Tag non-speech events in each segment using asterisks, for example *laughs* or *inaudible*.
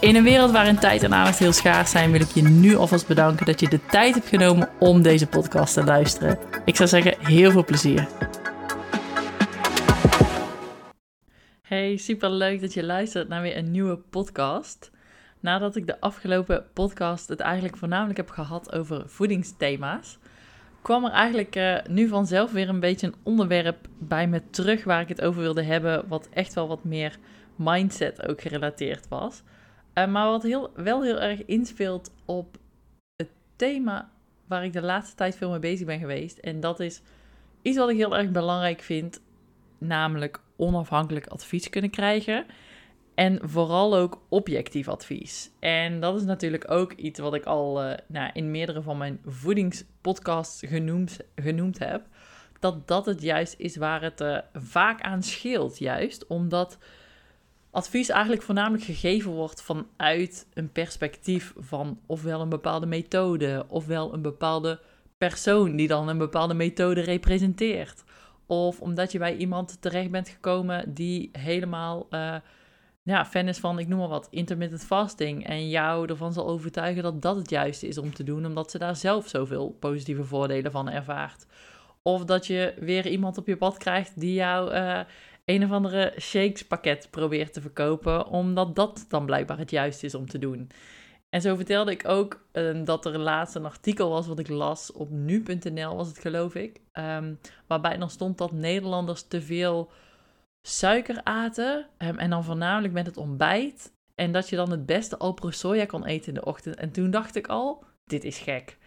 In een wereld waarin tijd en aandacht heel schaars zijn, wil ik je nu alvast bedanken dat je de tijd hebt genomen om deze podcast te luisteren. Ik zou zeggen, heel veel plezier. Hey, super leuk dat je luistert naar weer een nieuwe podcast. Nadat ik de afgelopen podcast het eigenlijk voornamelijk heb gehad over voedingsthema's, kwam er eigenlijk uh, nu vanzelf weer een beetje een onderwerp bij me terug waar ik het over wilde hebben, wat echt wel wat meer mindset ook gerelateerd was. Uh, maar wat heel, wel heel erg inspeelt op het thema waar ik de laatste tijd veel mee bezig ben geweest. En dat is iets wat ik heel erg belangrijk vind, namelijk onafhankelijk advies kunnen krijgen. En vooral ook objectief advies. En dat is natuurlijk ook iets wat ik al uh, nou, in meerdere van mijn voedingspodcasts genoemd, genoemd heb. Dat dat het juist is waar het uh, vaak aan scheelt, juist. Omdat advies eigenlijk voornamelijk gegeven wordt vanuit een perspectief van ofwel een bepaalde methode, ofwel een bepaalde persoon die dan een bepaalde methode representeert. Of omdat je bij iemand terecht bent gekomen die helemaal uh, ja, fan is van, ik noem maar wat, intermittent fasting. En jou ervan zal overtuigen dat dat het juiste is om te doen, omdat ze daar zelf zoveel positieve voordelen van ervaart. Of dat je weer iemand op je pad krijgt die jou uh, een of andere shakes pakket probeert te verkopen, omdat dat dan blijkbaar het juiste is om te doen. En zo vertelde ik ook uh, dat er laatst een artikel was wat ik las op nu.nl, was het geloof ik. Um, waarbij dan stond dat Nederlanders te veel suiker aten. Um, en dan voornamelijk met het ontbijt. En dat je dan het beste Alpro soja kon eten in de ochtend. En toen dacht ik al, dit is gek.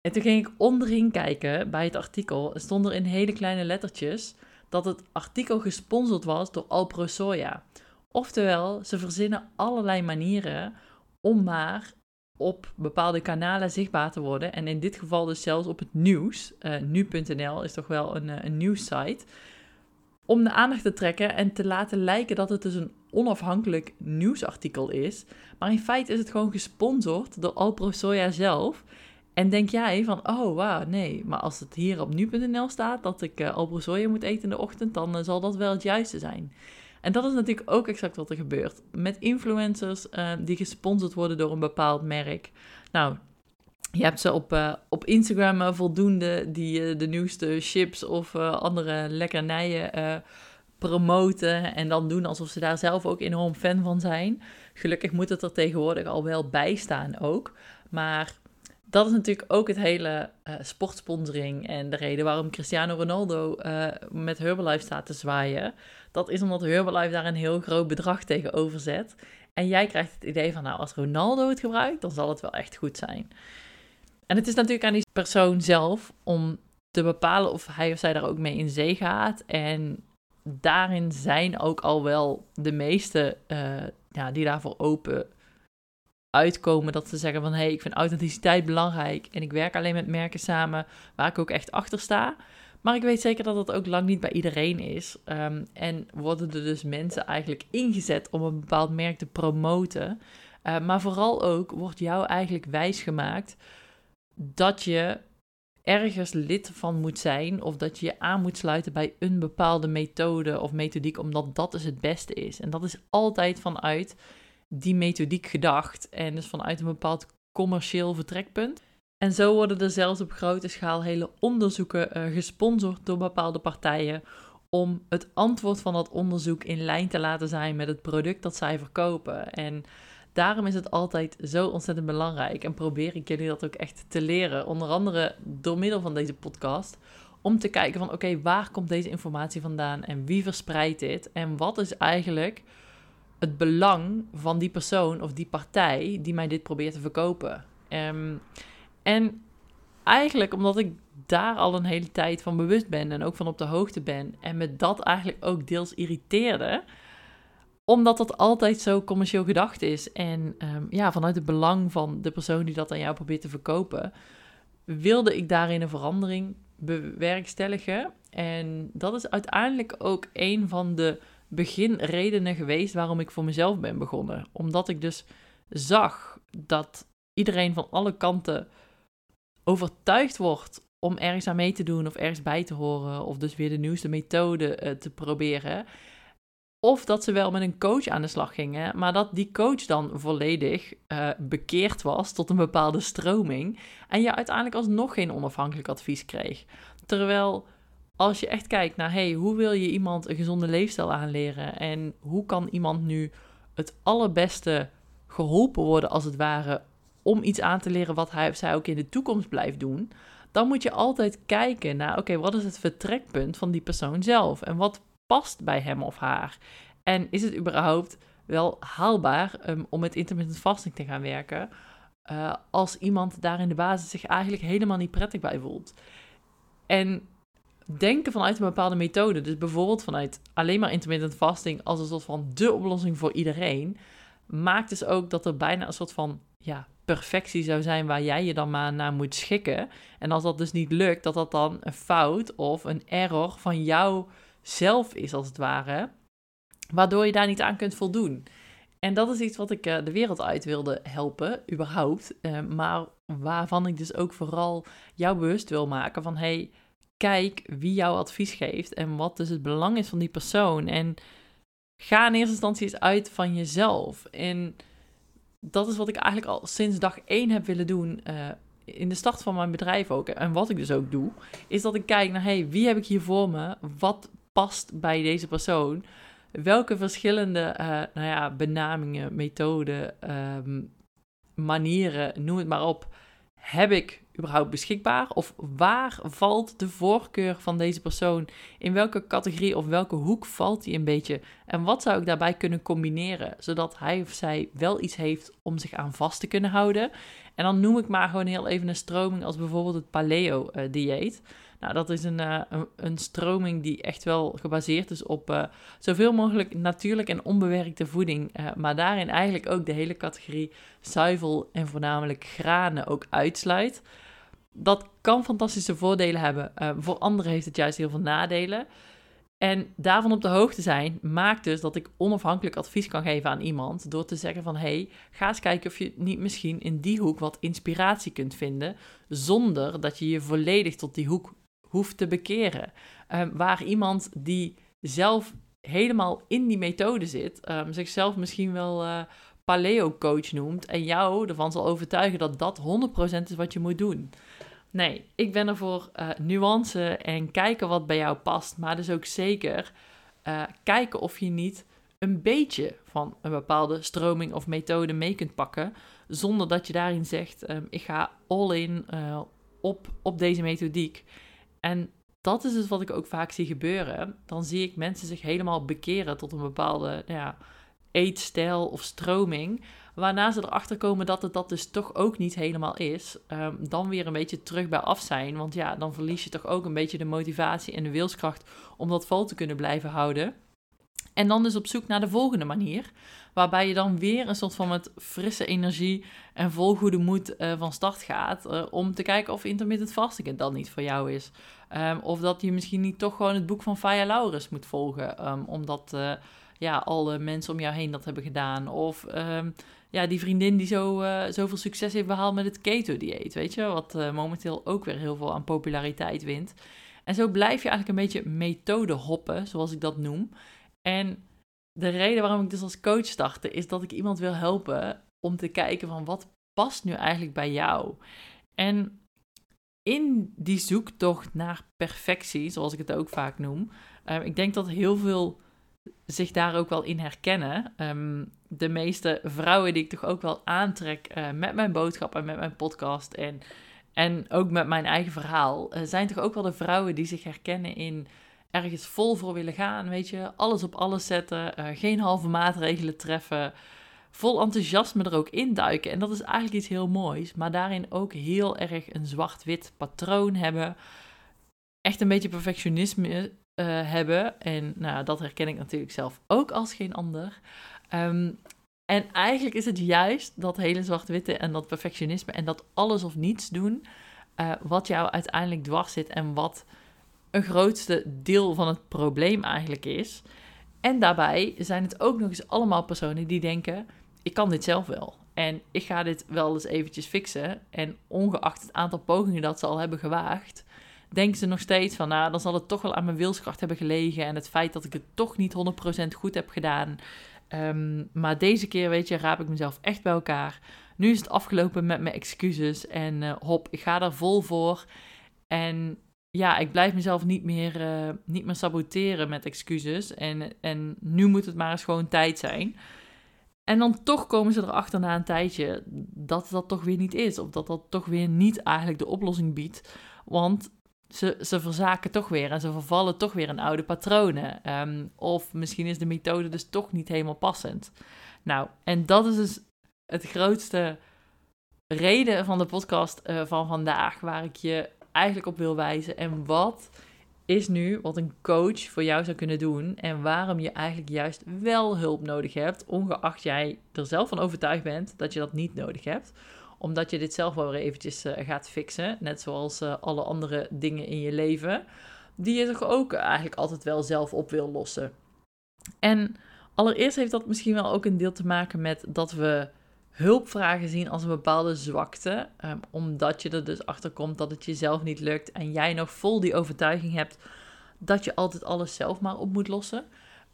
En toen ging ik onderin kijken bij het artikel. Er stonden er in hele kleine lettertjes dat het artikel gesponsord was door Alpro Soja. Oftewel, ze verzinnen allerlei manieren om maar op bepaalde kanalen zichtbaar te worden. En in dit geval dus zelfs op het nieuws. Uh, nu.nl is toch wel een, een nieuwssite. Om de aandacht te trekken en te laten lijken dat het dus een onafhankelijk nieuwsartikel is. Maar in feite is het gewoon gesponsord door Alpro Soja zelf. En denk jij van, oh wauw, nee, maar als het hier op nu.nl staat dat ik uh, Alpro Soja moet eten in de ochtend, dan uh, zal dat wel het juiste zijn. En dat is natuurlijk ook exact wat er gebeurt. Met influencers uh, die gesponsord worden door een bepaald merk. Nou, je hebt ze op, op Instagram voldoende die de nieuwste chips of andere lekkernijen promoten. En dan doen alsof ze daar zelf ook enorm fan van zijn. Gelukkig moet het er tegenwoordig al wel bij staan ook. Maar dat is natuurlijk ook het hele uh, sportsponsoring en de reden waarom Cristiano Ronaldo uh, met Herbalife staat te zwaaien. Dat is omdat Herbalife daar een heel groot bedrag tegenover zet. En jij krijgt het idee van, nou, als Ronaldo het gebruikt, dan zal het wel echt goed zijn. En het is natuurlijk aan die persoon zelf om te bepalen of hij of zij daar ook mee in zee gaat. En daarin zijn ook al wel de meeste uh, ja, die daarvoor open uitkomen dat ze zeggen van hé, hey, ik vind authenticiteit belangrijk en ik werk alleen met merken samen waar ik ook echt achter sta. Maar ik weet zeker dat dat ook lang niet bij iedereen is. Um, en worden er dus mensen eigenlijk ingezet om een bepaald merk te promoten. Uh, maar vooral ook wordt jou eigenlijk wijsgemaakt dat je ergens lid van moet zijn of dat je je aan moet sluiten bij een bepaalde methode of methodiek, omdat dat dus het beste is. En dat is altijd vanuit die methodiek gedacht en dus vanuit een bepaald commercieel vertrekpunt. En zo worden er zelfs op grote schaal hele onderzoeken uh, gesponsord door bepaalde partijen om het antwoord van dat onderzoek in lijn te laten zijn met het product dat zij verkopen. En daarom is het altijd zo ontzettend belangrijk en probeer ik jullie dat ook echt te leren, onder andere door middel van deze podcast, om te kijken van oké, waar komt deze informatie vandaan en wie verspreidt dit en wat is eigenlijk het belang van die persoon of die partij die mij dit probeert te verkopen. Um, en eigenlijk omdat ik daar al een hele tijd van bewust ben en ook van op de hoogte ben en me dat eigenlijk ook deels irriteerde, omdat dat altijd zo commercieel gedacht is en um, ja, vanuit het belang van de persoon die dat aan jou probeert te verkopen, wilde ik daarin een verandering bewerkstelligen. En dat is uiteindelijk ook een van de beginredenen geweest waarom ik voor mezelf ben begonnen. Omdat ik dus zag dat iedereen van alle kanten overtuigd wordt om ergens aan mee te doen of ergens bij te horen, of dus weer de nieuwste methode uh, te proberen. Of dat ze wel met een coach aan de slag gingen, maar dat die coach dan volledig uh, bekeerd was tot een bepaalde stroming. En je uiteindelijk alsnog geen onafhankelijk advies kreeg. Terwijl als je echt kijkt naar, hey, hoe wil je iemand een gezonde leefstijl aanleren? En hoe kan iemand nu het allerbeste geholpen worden, als het ware, om iets aan te leren wat hij of zij ook in de toekomst blijft doen? Dan moet je altijd kijken naar, oké, wat is het vertrekpunt van die persoon zelf? En wat past bij hem of haar? En is het überhaupt wel haalbaar um, om met intermittent fasting te gaan werken? Uh, als iemand daar in de basis zich eigenlijk helemaal niet prettig bij voelt. En denken vanuit een bepaalde methode, dus bijvoorbeeld vanuit alleen maar intermittent fasting als een soort van de oplossing voor iedereen, maakt dus ook dat er bijna een soort van ja, perfectie zou zijn waar jij je dan maar naar moet schikken. En als dat dus niet lukt, dat dat dan een fout of een error van jou zelf is, als het ware, waardoor je daar niet aan kunt voldoen. En dat is iets wat ik uh, de wereld uit wilde helpen, überhaupt. Uh, maar waarvan ik dus ook vooral jou bewust wil maken van... hey, kijk wie jouw advies geeft en wat dus het belang is van die persoon. En ga in eerste instantie eens uit van jezelf. En dat is wat ik eigenlijk al sinds dag één heb willen doen. Uh, in de start van mijn bedrijf ook. En wat ik dus ook doe, is dat ik kijk naar: hey, wie heb ik hier voor me? Wat past bij deze persoon? Welke verschillende uh, nou ja, benamingen, methoden, um, manieren, noem het maar op, heb ik überhaupt beschikbaar? Of waar valt de voorkeur van deze persoon? In welke categorie of welke hoek valt die een beetje? En wat zou ik daarbij kunnen combineren, zodat hij of zij wel iets heeft om zich aan vast te kunnen houden? En dan noem ik maar gewoon heel even een stroming als bijvoorbeeld het paleo-dieet. Nou, dat is een, uh, een, stroming die echt wel gebaseerd is op uh, zoveel mogelijk natuurlijk en onbewerkte voeding. Uh, maar daarin eigenlijk ook de hele categorie zuivel en voornamelijk granen ook uitsluit. Dat kan fantastische voordelen hebben. voor anderen heeft het juist heel veel nadelen. En daarvan op de hoogte zijn maakt dus dat ik onafhankelijk advies kan geven aan iemand door te zeggen van hey, ga eens kijken of je niet misschien in die hoek wat inspiratie kunt vinden zonder dat je je volledig tot die hoek hoeft te bekeren. Um, waar iemand die zelf helemaal in die methode zit, um, zichzelf misschien wel uh, paleo-coach noemt en jou ervan zal overtuigen dat dat 100% is wat je moet doen. Nee, ik ben er voor uh, nuance en kijken wat bij jou past, maar dus ook zeker uh, kijken of je niet een beetje van een bepaalde stroming of methode mee kunt pakken, zonder dat je daarin zegt: um, ik ga all in uh, op, op deze methodiek. En dat is dus wat ik ook vaak zie gebeuren. Dan zie ik mensen zich helemaal bekeren tot een bepaalde nou ja, eetstijl of stroming. Waarna ze erachter komen dat het dat dus toch ook niet helemaal is. Um, dan weer een beetje terug bij af zijn. Want ja, dan verlies je toch ook een beetje de motivatie en de wilskracht om dat vol te kunnen blijven houden. En dan dus op zoek naar de volgende manier. Waarbij je dan weer een soort van met frisse energie en vol goede moed uh, van start gaat. Uh, om te kijken of intermittent fasting dan niet voor jou is. Um, of dat je misschien niet toch gewoon het boek van Faya Laurens moet volgen. Um, omdat uh, ja, alle mensen om jou heen dat hebben gedaan. Of um, ja, die vriendin die zo, zoveel succes heeft behaald met het keto-dieet. Weet je, wat momenteel ook weer heel veel aan populariteit wint. En zo blijf je eigenlijk een beetje methode hoppen, zoals ik dat noem. En de reden waarom ik dus als coach startte, is dat ik iemand wil helpen om te kijken van wat past nu eigenlijk bij jou. En in die zoektocht naar perfectie, zoals ik het ook vaak noem, uh, ik denk dat heel veel zich daar ook wel in herkennen. Um, de meeste vrouwen die ik toch ook wel aantrek uh, met mijn boodschap en met mijn podcast en, en ook met mijn eigen verhaal, uh, zijn toch ook wel de vrouwen die zich herkennen in ergens vol voor willen gaan, weet je. Alles op alles zetten, uh, geen halve maatregelen treffen. Vol enthousiasme er ook induiken. En dat is eigenlijk iets heel moois. Maar daarin ook heel erg een zwart-wit patroon hebben. Echt een beetje perfectionisme uh, hebben. En nou, dat herken ik natuurlijk zelf ook als geen ander. Um, en eigenlijk is het juist dat hele zwart-witte en dat perfectionisme en dat alles of niets doen uh, wat jou uiteindelijk dwars zit en wat een grootste deel van het probleem eigenlijk is. En daarbij zijn het ook nog eens allemaal personen die denken: ik kan dit zelf wel. En ik ga dit wel eens eventjes fixen. En ongeacht het aantal pogingen dat ze al hebben gewaagd, denken ze nog steeds van, nou, dan zal het toch wel aan mijn wilskracht hebben gelegen. En het feit dat ik het toch niet 100% goed heb gedaan. Um, maar deze keer, weet je, raap ik mezelf echt bij elkaar. Nu is het afgelopen met mijn excuses. En uh, hop, ik ga daar vol voor. En ja, ik blijf mezelf niet meer, uh, niet meer saboteren met excuses. En, en nu moet het maar eens gewoon tijd zijn. En dan toch komen ze erachter na een tijdje dat dat toch weer niet is. Of dat dat toch weer niet eigenlijk de oplossing biedt. Want ze, ze verzaken toch weer en ze vervallen toch weer in oude patronen. Ehm, of misschien is de methode dus toch niet helemaal passend. Nou, en dat is dus het grootste reden van de podcast uh, van vandaag, waar ik je eigenlijk op wil wijzen. En wat is nu wat een coach voor jou zou kunnen doen en waarom je eigenlijk juist wel hulp nodig hebt, ongeacht jij er zelf van overtuigd bent dat je dat niet nodig hebt omdat je dit zelf wel weer eventjes uh, gaat fixen. Net zoals uh, alle andere dingen in je leven. Die je toch ook eigenlijk altijd wel zelf op wil lossen. En allereerst heeft dat misschien wel ook een deel te maken met dat we hulpvragen zien als een bepaalde zwakte. Um, omdat je er dus achter komt dat het jezelf niet lukt. En jij nog vol die overtuiging hebt dat je altijd alles zelf maar op moet lossen.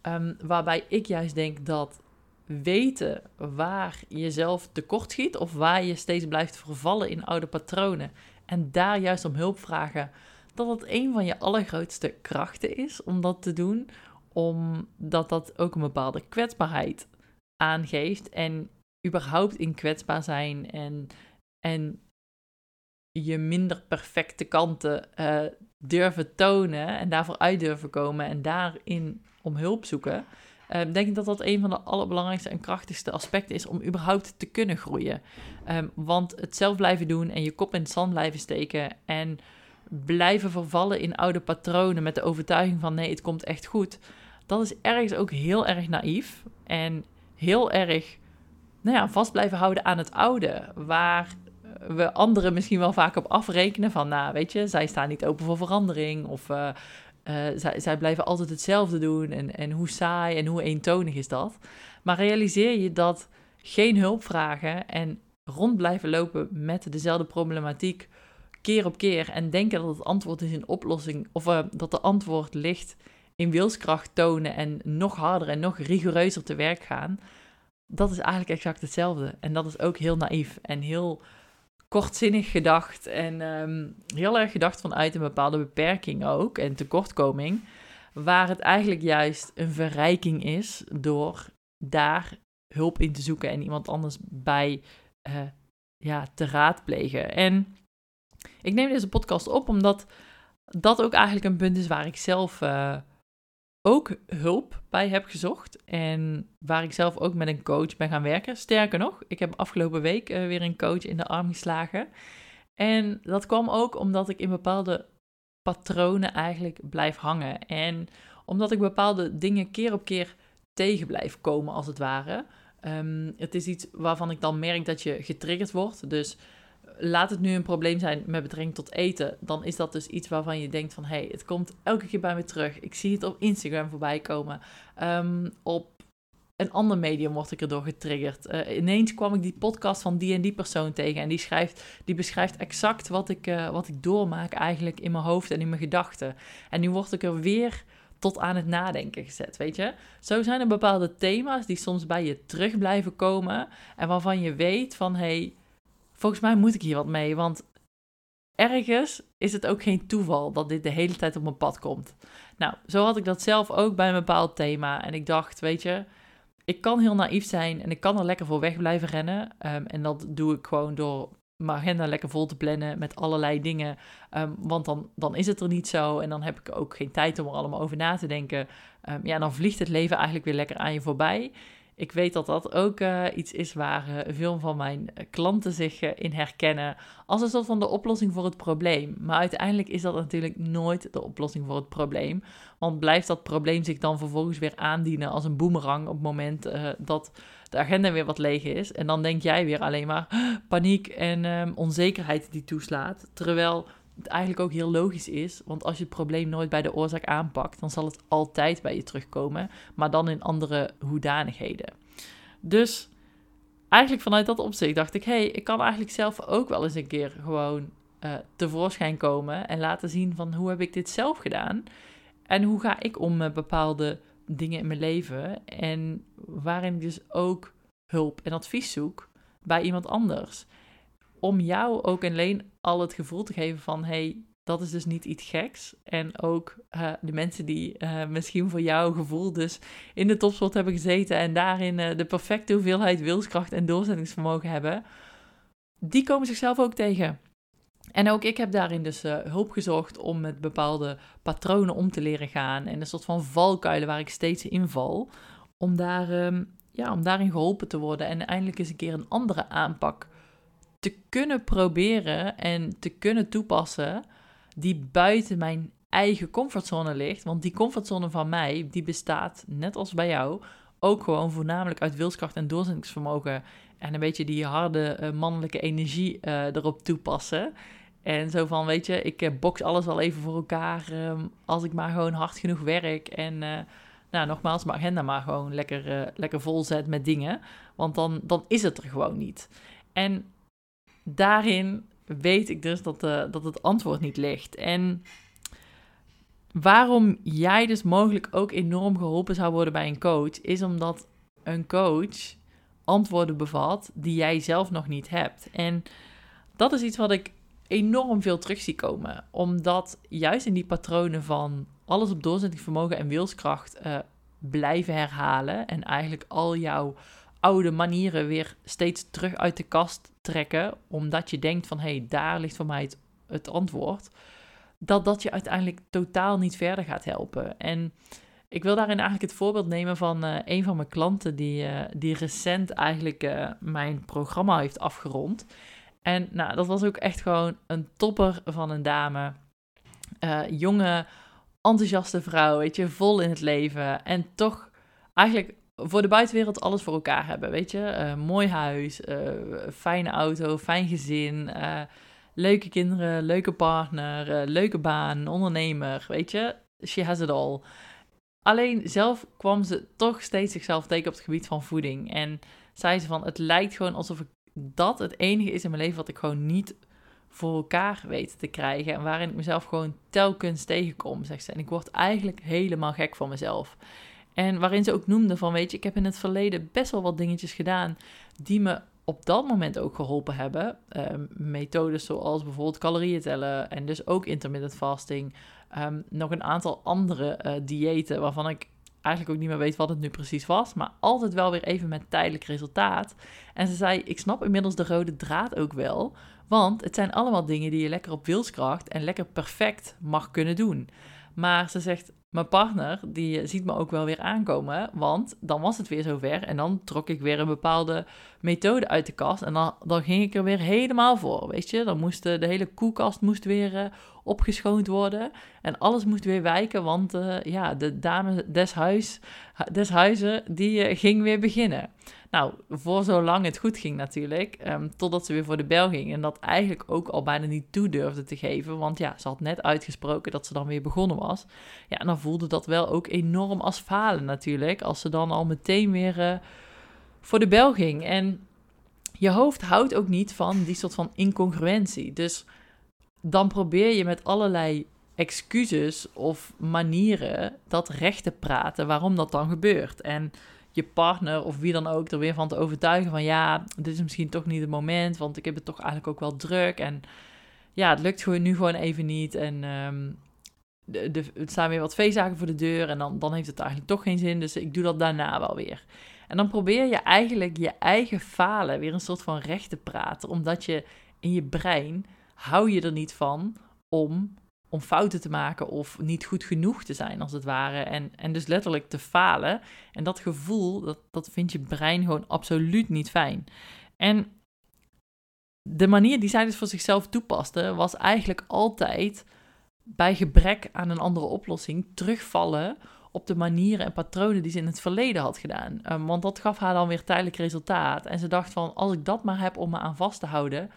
Um, waarbij ik juist denk dat weten waar je zelf tekort schiet of waar je steeds blijft vervallen in oude patronen en daar juist om hulp vragen, dat het een van je allergrootste krachten is om dat te doen, omdat dat ook een bepaalde kwetsbaarheid aangeeft en überhaupt in kwetsbaar zijn en, en je minder perfecte kanten uh, durven tonen en daarvoor uit durven komen en daarin om hulp zoeken Um, denk ik dat dat een van de allerbelangrijkste en krachtigste aspecten is om überhaupt te kunnen groeien. Um, want het zelf blijven doen en je kop in het zand blijven steken en blijven vervallen in oude patronen met de overtuiging van nee, het komt echt goed. Dat is ergens ook heel erg naïef en heel erg nou ja, vast blijven houden aan het oude. Waar we anderen misschien wel vaak op afrekenen van, nou weet je, zij staan niet open voor verandering of uh, uh, zij, zij, blijven altijd hetzelfde doen en, en hoe saai en hoe eentonig is dat. Maar realiseer je dat geen hulp vragen en rond blijven lopen met dezelfde problematiek keer op keer en denken dat het antwoord is in oplossing of uh, dat de antwoord ligt in wilskracht tonen en nog harder en nog rigoureuzer te werk gaan, dat is eigenlijk exact hetzelfde. En dat is ook heel naïef en heel kortzinnig gedacht en um, heel erg gedacht vanuit een bepaalde beperking ook en tekortkoming, waar het eigenlijk juist een verrijking is door daar hulp in te zoeken en iemand anders bij uh, ja, te raadplegen. En ik neem deze podcast op omdat dat ook eigenlijk een punt is waar ik zelf uh, ook hulp bij heb gezocht. En waar ik zelf ook met een coach ben gaan werken. Sterker nog, ik heb afgelopen week uh, weer een coach in de arm geslagen. En dat kwam ook omdat ik in bepaalde patronen eigenlijk blijf hangen. En omdat ik bepaalde dingen keer op keer tegen blijf komen, als het ware. Um, het is iets waarvan ik dan merk dat je getriggerd wordt. Dus laat het nu een probleem zijn met betrekking tot eten, dan is dat dus iets waarvan je denkt van, hé, hey, het komt elke keer bij me terug. Ik zie het op Instagram voorbij komen. Um, op een ander medium word ik erdoor getriggerd. Uh, ineens kwam ik die podcast van die en die persoon tegen en die, schrijft, die beschrijft exact wat ik, uh, wat ik doormaak eigenlijk in mijn hoofd en in mijn gedachten. En nu word ik er weer tot aan het nadenken gezet, weet je. Zo zijn er bepaalde thema's die soms bij je terug blijven komen en waarvan je weet van, hé, hey, volgens mij moet ik hier wat mee. Want ergens is het ook geen toeval dat dit de hele tijd op mijn pad komt. Nou, zo had ik dat zelf ook bij een bepaald thema. En ik dacht, weet je, ik kan heel naïef zijn en ik kan er lekker voor weg blijven rennen. Um, en dat doe ik gewoon door mijn agenda lekker vol te plannen met allerlei dingen. Um, want dan, dan is het er niet zo en dan heb ik ook geen tijd om er allemaal over na te denken. Um, ja, dan vliegt het leven eigenlijk weer lekker aan je voorbij. Ik weet dat dat ook uh, iets is waar uh, veel van mijn klanten zich in herkennen. Als een soort van de oplossing voor het probleem. Maar uiteindelijk is dat natuurlijk nooit de oplossing voor het probleem. Want blijft dat probleem zich dan vervolgens weer aandienen als een boemerang op het moment dat de agenda weer wat leeg is. En dan denk jij weer alleen maar paniek en um, onzekerheid die toeslaat. Terwijl eigenlijk ook heel logisch is. Want als je het probleem nooit bij de oorzaak aanpakt, dan zal het altijd bij je terugkomen. Maar dan in andere hoedanigheden. Dus eigenlijk vanuit dat opzicht dacht ik: hé, hey, ik kan eigenlijk zelf ook wel eens een keer gewoon uh, tevoorschijn komen. En laten zien van hoe heb ik dit zelf gedaan. En hoe ga ik om met bepaalde dingen in mijn leven. En waarin ik dus ook hulp en advies zoek bij iemand anders. Om jou ook alleen al het gevoel te geven van hey, dat is dus niet iets geks. En ook uh, de mensen die uh, misschien voor jouw gevoel dus in de topsport hebben gezeten en daarin uh, de perfecte hoeveelheid wilskracht en doorzettingsvermogen hebben, die komen zichzelf ook tegen. En ook ik heb daarin dus hulp gezocht om met bepaalde patronen om te leren gaan. En een soort van valkuilen waar ik steeds in val. Om, daar, um, ja, om daarin geholpen te worden en eindelijk eens een keer een andere aanpak te kunnen proberen en te kunnen toepassen. Die buiten mijn eigen comfortzone ligt. Want die comfortzone van mij, die bestaat, net als bij jou, ook gewoon voornamelijk uit wilskracht en doorzettingsvermogen. En een beetje die harde uh, mannelijke energie uh, erop toepassen. En zo van, weet je, ik uh, box alles wel even voor elkaar um, als ik maar gewoon hard genoeg werk. En nou, nogmaals, mijn agenda maar gewoon lekker, lekker vol zet met dingen. Want dan, dan is het er gewoon niet. En daarin weet ik dus dat, dat het antwoord niet ligt. En waarom jij dus mogelijk ook enorm geholpen zou worden bij een coach, is omdat een coach antwoorden bevat die jij zelf nog niet hebt. En dat is iets wat ik enorm veel terug zie komen. Omdat juist in die patronen van alles op doorzettingsvermogen en wilskracht uh, blijven herhalen. En eigenlijk al jouw oude manieren weer steeds terug uit de kast trekken. Omdat je denkt van hé, hey, daar ligt voor mij het, het antwoord. Dat dat je uiteindelijk totaal niet verder gaat helpen. En ik wil daarin eigenlijk het voorbeeld nemen van uh, een van mijn klanten die, uh, die recent eigenlijk uh, mijn programma heeft afgerond. En nou, dat was ook echt gewoon een topper van een dame. jonge, enthousiaste vrouw, weet je, vol in het leven. En toch eigenlijk voor de buitenwereld alles voor elkaar hebben, weet je. mooi huis, fijne auto, fijn gezin, leuke kinderen, leuke partner, leuke baan, ondernemer, weet je. She has it all. Alleen zelf kwam ze toch steeds zichzelf tegen op het gebied van voeding. En zei ze van, het lijkt gewoon alsof ik dat het enige is in mijn leven wat ik gewoon niet voor elkaar weet te krijgen. En waarin ik mezelf gewoon telkens tegenkom, zegt ze. En ik word eigenlijk helemaal gek van mezelf. En waarin ze ook noemde van, weet je, ik heb in het verleden best wel wat dingetjes gedaan die me op dat moment ook geholpen hebben. Uh, methodes zoals bijvoorbeeld calorieën tellen en dus ook intermittent fasting. Um, nog een aantal andere uh, diëten waarvan ik eigenlijk ook niet meer weet wat het nu precies was, maar altijd wel weer even met tijdelijk resultaat. En ze zei: Ik snap inmiddels de rode draad ook wel, want het zijn allemaal dingen die je lekker op wilskracht en lekker perfect mag kunnen doen. Maar ze zegt: mijn partner, die ziet me ook wel weer aankomen, want dan was het weer zover en dan trok ik weer een bepaalde methode uit de kast en dan, dan ging ik er weer helemaal voor, weet je. Dan moest de, de hele koelkast moest weer uh, opgeschoond worden en alles moest weer wijken, want ja, de dame des, huis, des huizen, die ging weer beginnen. Nou, voor zolang het goed ging natuurlijk, um, totdat ze weer voor de bel ging. En dat eigenlijk ook al bijna niet toe durfde te geven. Want ja, ze had net uitgesproken dat ze dan weer begonnen was. Ja, en dan voelde dat wel ook enorm als falen natuurlijk. Als ze dan al meteen weer uh, voor de bel ging. En je hoofd houdt ook niet van die soort van incongruentie. Dus dan probeer je met allerlei excuses of manieren dat recht te praten waarom dat dan gebeurt. En je partner of wie dan ook er weer van te overtuigen van ja, dit is misschien toch niet het moment, want ik heb het toch eigenlijk ook wel druk. En ja, het lukt gewoon nu gewoon even niet. En um, de, er staan weer wat veezaken voor de deur en dan, dan heeft het eigenlijk toch geen zin, dus ik doe dat daarna wel weer. En dan probeer je eigenlijk je eigen falen weer een soort van recht te praten, omdat je in je brein hou je er niet van om om fouten te maken of niet goed genoeg te zijn, als het ware. En, en dus letterlijk te falen. En dat gevoel, dat, dat vindt je brein gewoon absoluut niet fijn. En de manier die zij dus voor zichzelf toepaste, was eigenlijk altijd bij gebrek aan een andere oplossing terugvallen op de manieren en patronen die ze in het verleden had gedaan. Um, want dat gaf haar dan weer tijdelijk resultaat. En ze dacht van, als ik dat maar heb om me aan vast te houden,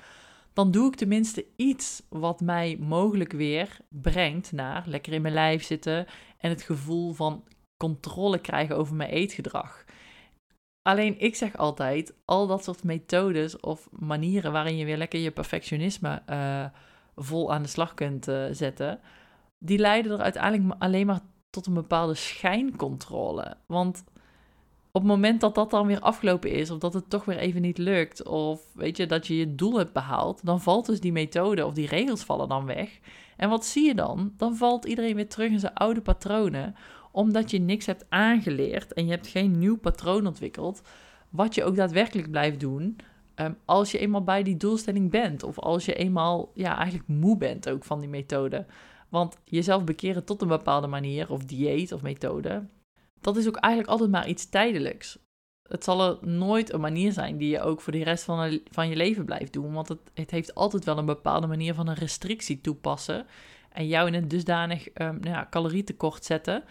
dan doe ik tenminste iets wat mij mogelijk weer brengt naar lekker in mijn lijf zitten en het gevoel van controle krijgen over mijn eetgedrag. Alleen ik zeg altijd, al dat soort methodes of manieren waarin je weer lekker je perfectionisme uh, vol aan de slag kunt uh, zetten, die leiden er uiteindelijk alleen maar tot een bepaalde schijncontrole. Want op het moment dat dat dan weer afgelopen is, of dat het toch weer even niet lukt, of weet je, dat je je doel hebt behaald, dan valt dus die methode of die regels vallen dan weg. En wat zie je dan? Dan valt iedereen weer terug in zijn oude patronen, omdat je niks hebt aangeleerd en je hebt geen nieuw patroon ontwikkeld, wat je ook daadwerkelijk blijft doen. Um, als je eenmaal bij die doelstelling bent, of als je eenmaal ja, eigenlijk moe bent ook van die methode. Want jezelf bekeren tot een bepaalde manier, of dieet of methode, dat is ook eigenlijk altijd maar iets tijdelijks. Het zal er nooit een manier zijn die je ook voor de rest van, van je leven blijft doen. Want het, het heeft altijd wel een bepaalde manier van een restrictie toepassen. En jou in een dusdanig um, nou ja, calorietekort zetten.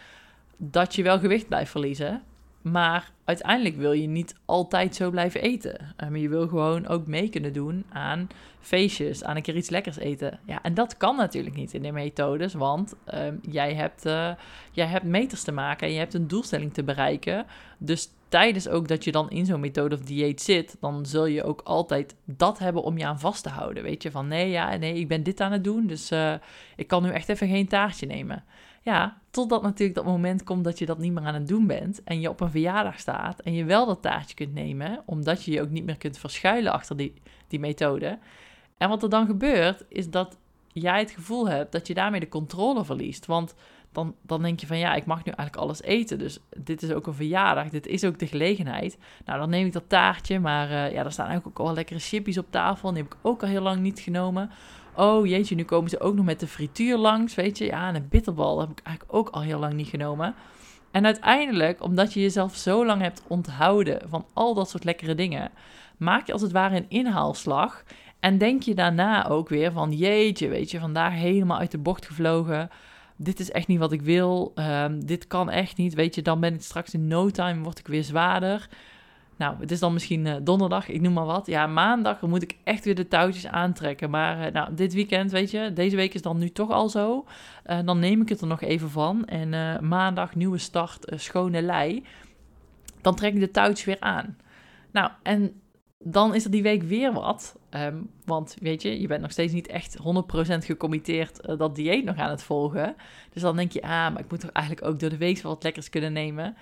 Dat je wel gewicht blijft verliezen. Maar uiteindelijk wil je niet altijd zo blijven eten. Maar je wil gewoon ook mee kunnen doen aan feestjes, aan een keer iets lekkers eten. Ja, en dat kan natuurlijk niet in de methodes, want ehm, jij, hebt, uh, jij hebt meters te maken en je hebt een doelstelling te bereiken. Dus tijdens ook dat je dan in zo'n methode of dieet zit, dan zul je ook altijd dat hebben om je aan vast te houden. Weet je, van nee, ja, nee, ik ben dit aan het doen, dus uh, ik kan nu echt even geen taartje nemen. Ja, totdat natuurlijk dat moment komt dat je dat niet meer aan het doen bent en je op een verjaardag staat en je wel dat taartje kunt nemen, omdat je je ook niet meer kunt verschuilen achter die, die methode. En wat er dan gebeurt, is dat jij het gevoel hebt dat je daarmee de controle verliest. Want dan, dan denk je van ja, ik mag nu eigenlijk alles eten. Dus dit is ook een verjaardag, dit is ook de gelegenheid. Nou, dan neem ik dat taartje, maar uh, ja, er staan eigenlijk ook al lekkere chippies op tafel. Die heb ik ook al heel lang niet genomen. Oh jeetje, nu komen ze ook nog met de frituur langs, weet je. Ja, en een bitterbal heb ik eigenlijk ook al heel lang niet genomen. En uiteindelijk, omdat je jezelf zo lang hebt onthouden van al dat soort lekkere dingen, maak je als het ware een inhaalslag. En denk je daarna ook weer van, jeetje, weet je, vandaag helemaal uit de bocht gevlogen. Dit is echt niet wat ik wil. Um, dit kan echt niet. Weet je, dan ben ik straks in no time, word ik weer zwaarder. Nou, het is dan misschien uh, donderdag, ik noem maar wat. Ja, maandag moet ik echt weer de touwtjes aantrekken. Maar uh, nou, dit weekend, weet je, deze week is dan nu toch al zo. Uh, dan neem ik het er nog even van. En maandag, nieuwe start, schone lei. Dan trek ik de touwtjes weer aan. Nou, en dan is er die week weer wat. Um, want weet je, je bent nog steeds niet echt 100% gecommitteerd dat dieet nog aan het volgen. Dus dan denk je, ah, maar ik moet toch eigenlijk ook door de week wat lekkers kunnen nemen.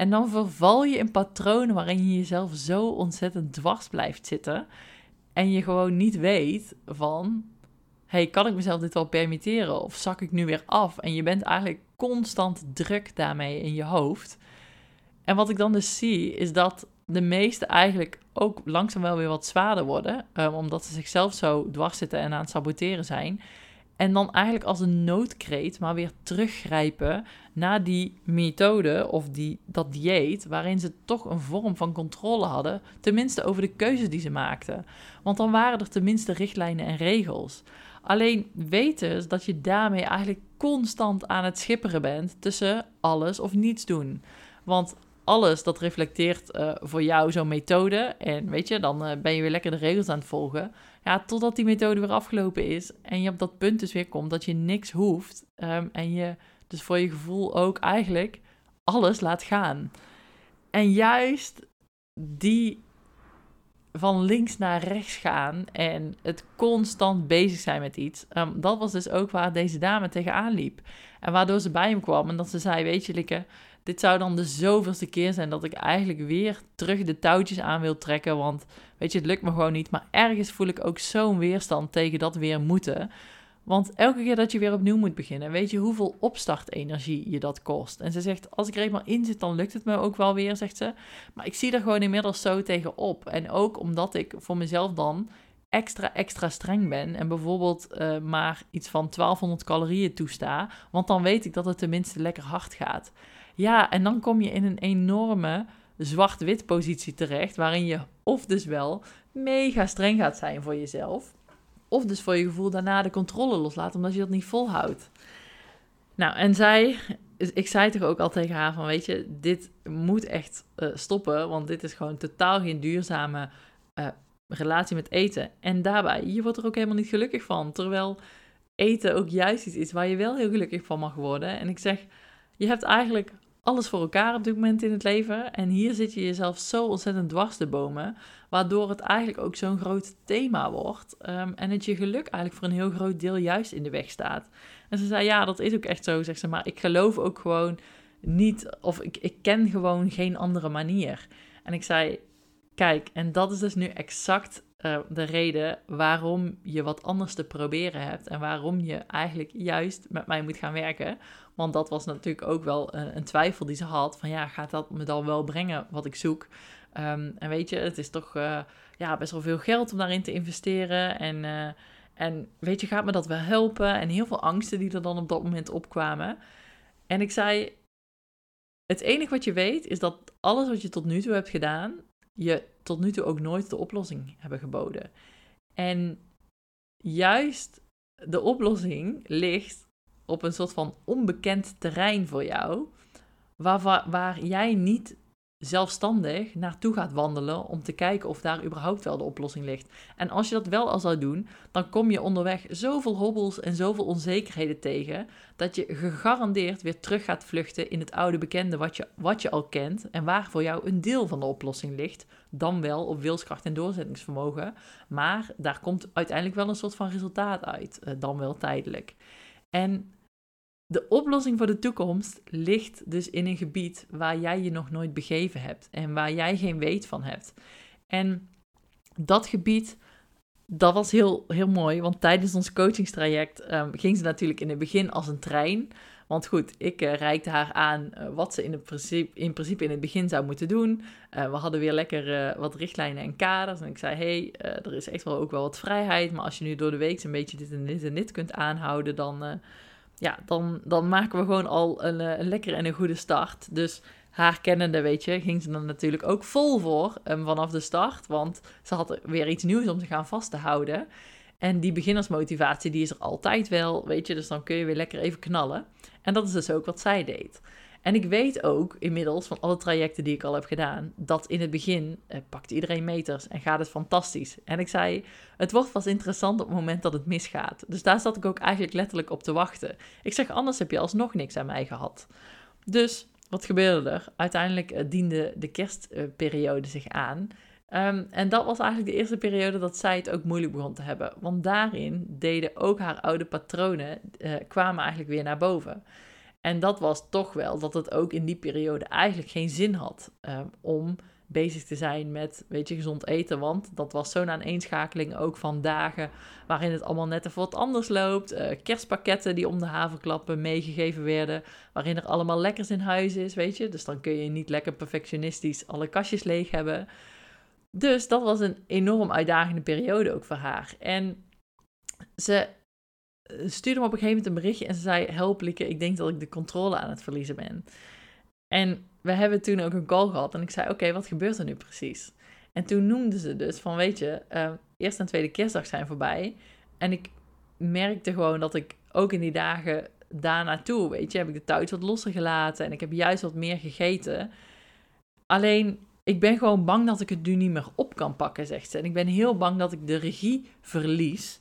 En dan verval je in patronen waarin je jezelf zo ontzettend dwars blijft zitten. En je gewoon niet weet van, hey, kan ik mezelf dit wel permitteren? Of zak ik nu weer af? En je bent eigenlijk constant druk daarmee in je hoofd. En wat ik dan dus zie, is dat de meesten eigenlijk ook langzaam wel weer wat zwaarder worden. Um, omdat ze zichzelf zo dwars zitten en aan het saboteren zijn. En dan eigenlijk als een noodkreet maar weer teruggrijpen naar die methode of die, dat dieet, waarin ze toch een vorm van controle hadden, tenminste over de keuzes die ze maakten. Want dan waren er tenminste richtlijnen en regels. Alleen weten dat je daarmee eigenlijk constant aan het schipperen bent tussen alles of niets doen. Want alles dat reflecteert uh, voor jou zo'n methode. En weet je, dan uh, ben je weer lekker de regels aan het volgen. Ja, totdat die methode weer afgelopen is. En je op dat punt dus weer komt dat je niks hoeft. Um, en je dus voor je gevoel ook eigenlijk alles laat gaan. En juist die van links naar rechts gaan en het constant bezig zijn met iets. Um, dat was dus ook waar deze dame tegenaan liep. En waardoor ze bij hem kwam en dat ze zei, weet je Likke, dit zou dan de zoveelste keer zijn dat ik eigenlijk weer terug de touwtjes aan wil trekken. Want weet je, het lukt me gewoon niet. Maar ergens voel ik ook zo'n weerstand tegen dat weer moeten. Want elke keer dat je weer opnieuw moet beginnen, weet je hoeveel opstartenergie je dat kost. En ze zegt, als ik er eenmaal in zit, dan lukt het me ook wel weer, zegt ze. Maar ik zie er gewoon inmiddels zo tegen op. En ook omdat ik voor mezelf dan extra, extra streng ben en bijvoorbeeld uh, maar iets van 1200 calorieën toesta, want dan weet ik dat het tenminste lekker hard gaat. Ja, en dan kom je in een enorme zwart-wit positie terecht, waarin je of dus wel mega streng gaat zijn voor jezelf, of dus voor je gevoel daarna de controle loslaat, omdat je dat niet volhoudt. Nou, en zij, ik zei toch ook al tegen haar van, weet je, dit moet echt uh, stoppen, want dit is gewoon totaal geen duurzame uh, relatie met eten. En daarbij, je wordt er ook helemaal niet gelukkig van. Terwijl eten ook juist iets is waar je wel heel gelukkig van mag worden. En ik zeg, je hebt eigenlijk alles voor elkaar op dit moment in het leven. En hier zit je jezelf zo ontzettend dwars te bomen. Waardoor het eigenlijk ook zo'n groot thema wordt. Um, en het je geluk eigenlijk voor een heel groot deel juist in de weg staat. En ze zei, ja, dat is ook echt zo, zegt ze. Maar ik geloof ook gewoon niet, of ik, ik ken gewoon geen andere manier. En ik zei, Kijk, en dat is dus nu exact uh, de reden waarom je wat anders te proberen hebt en waarom je eigenlijk juist met mij moet gaan werken. Want dat was natuurlijk ook wel een, een twijfel die ze had: van ja, gaat dat me dan wel brengen wat ik zoek? Um, en weet je, het is toch uh, ja, best wel veel geld om daarin te investeren. En, en weet je, gaat me dat wel helpen? En heel veel angsten die er dan op dat moment opkwamen. En ik zei: Het enige wat je weet is dat alles wat je tot nu toe hebt gedaan, je tot nu toe ook nooit de oplossing hebben geboden. En juist de oplossing ligt op een soort van onbekend terrein voor jou, waar, waar jij niet zelfstandig naartoe gaat wandelen om te kijken of daar überhaupt wel de oplossing ligt. En als je dat wel al zou doen, dan kom je onderweg zoveel hobbels en zoveel onzekerheden tegen, dat je gegarandeerd weer terug gaat vluchten in het oude bekende wat je, wat je al kent en waar voor jou een deel van de oplossing ligt, dan wel op wilskracht en doorzettingsvermogen, maar daar komt uiteindelijk wel een soort van resultaat uit, eh, dan wel tijdelijk. En de oplossing voor de toekomst ligt dus in een gebied waar jij je nog nooit begeven hebt en waar jij geen weet van hebt. En dat gebied, dat was heel, heel mooi, want tijdens ons coachingstraject um, ging ze natuurlijk in het begin als een trein. Want goed, ik uh, reikte haar aan uh, wat ze in, het principe, in principe in het begin zou moeten doen. Uh, we hadden weer lekker wat richtlijnen en kaders. En ik zei, hey, er is echt wel ook wel wat vrijheid. Maar als je nu door de week een beetje dit en dit en dit kunt aanhouden, dan ja, dan, dan maken we gewoon al een, eh, een lekkere en een goede start. Dus haar kennende, weet je, ging ze dan natuurlijk ook vol voor um, vanaf de start. Want ze had weer iets nieuws om te gaan vast te houden. En die beginnersmotivatie, die is er altijd wel, weet je. Dus dan kun je weer lekker even knallen. En dat is dus ook wat zij deed. En ik weet ook inmiddels van alle trajecten die ik al heb gedaan, dat in het begin eh, pakt iedereen meters en gaat het fantastisch. En ik zei, het wordt pas interessant op het moment dat het misgaat. Dus daar zat ik ook eigenlijk letterlijk op te wachten. Ik zeg, anders heb je alsnog niks aan mij gehad. Dus wat gebeurde er? Uiteindelijk uh, diende de kerstperiode zich aan. Um, en dat was eigenlijk de eerste periode dat zij het ook moeilijk begon te hebben. Want daarin deden ook haar oude patronen, uh, kwamen eigenlijk weer naar boven. En dat was toch wel dat het ook in die periode eigenlijk geen zin had um, om bezig te zijn met, weet je, gezond eten. Want dat was zo'n aaneenschakeling ook van dagen waarin het allemaal net even wat anders loopt. Uh, kerstpakketten die om de haverklappen meegegeven werden, waarin er allemaal lekkers in huis is, weet je. Dus dan kun je niet lekker perfectionistisch alle kastjes leeg hebben. Dus dat was een enorm uitdagende periode ook voor haar. En ze stuurde me op een gegeven moment een berichtje en ze zei: Help, ik denk dat ik de controle aan het verliezen ben. En we hebben toen ook een call gehad en ik zei: Oké, wat gebeurt er nu precies? En toen noemde ze dus van: Weet je, uh, eerste en tweede kerstdag zijn voorbij. En ik merkte gewoon dat ik ook in die dagen daarnaartoe, weet je, heb ik de thuis wat losser gelaten en ik heb juist wat meer gegeten. Alleen, ik ben gewoon bang dat ik het nu niet meer op kan pakken, zegt ze. En ik ben heel bang dat ik de regie verlies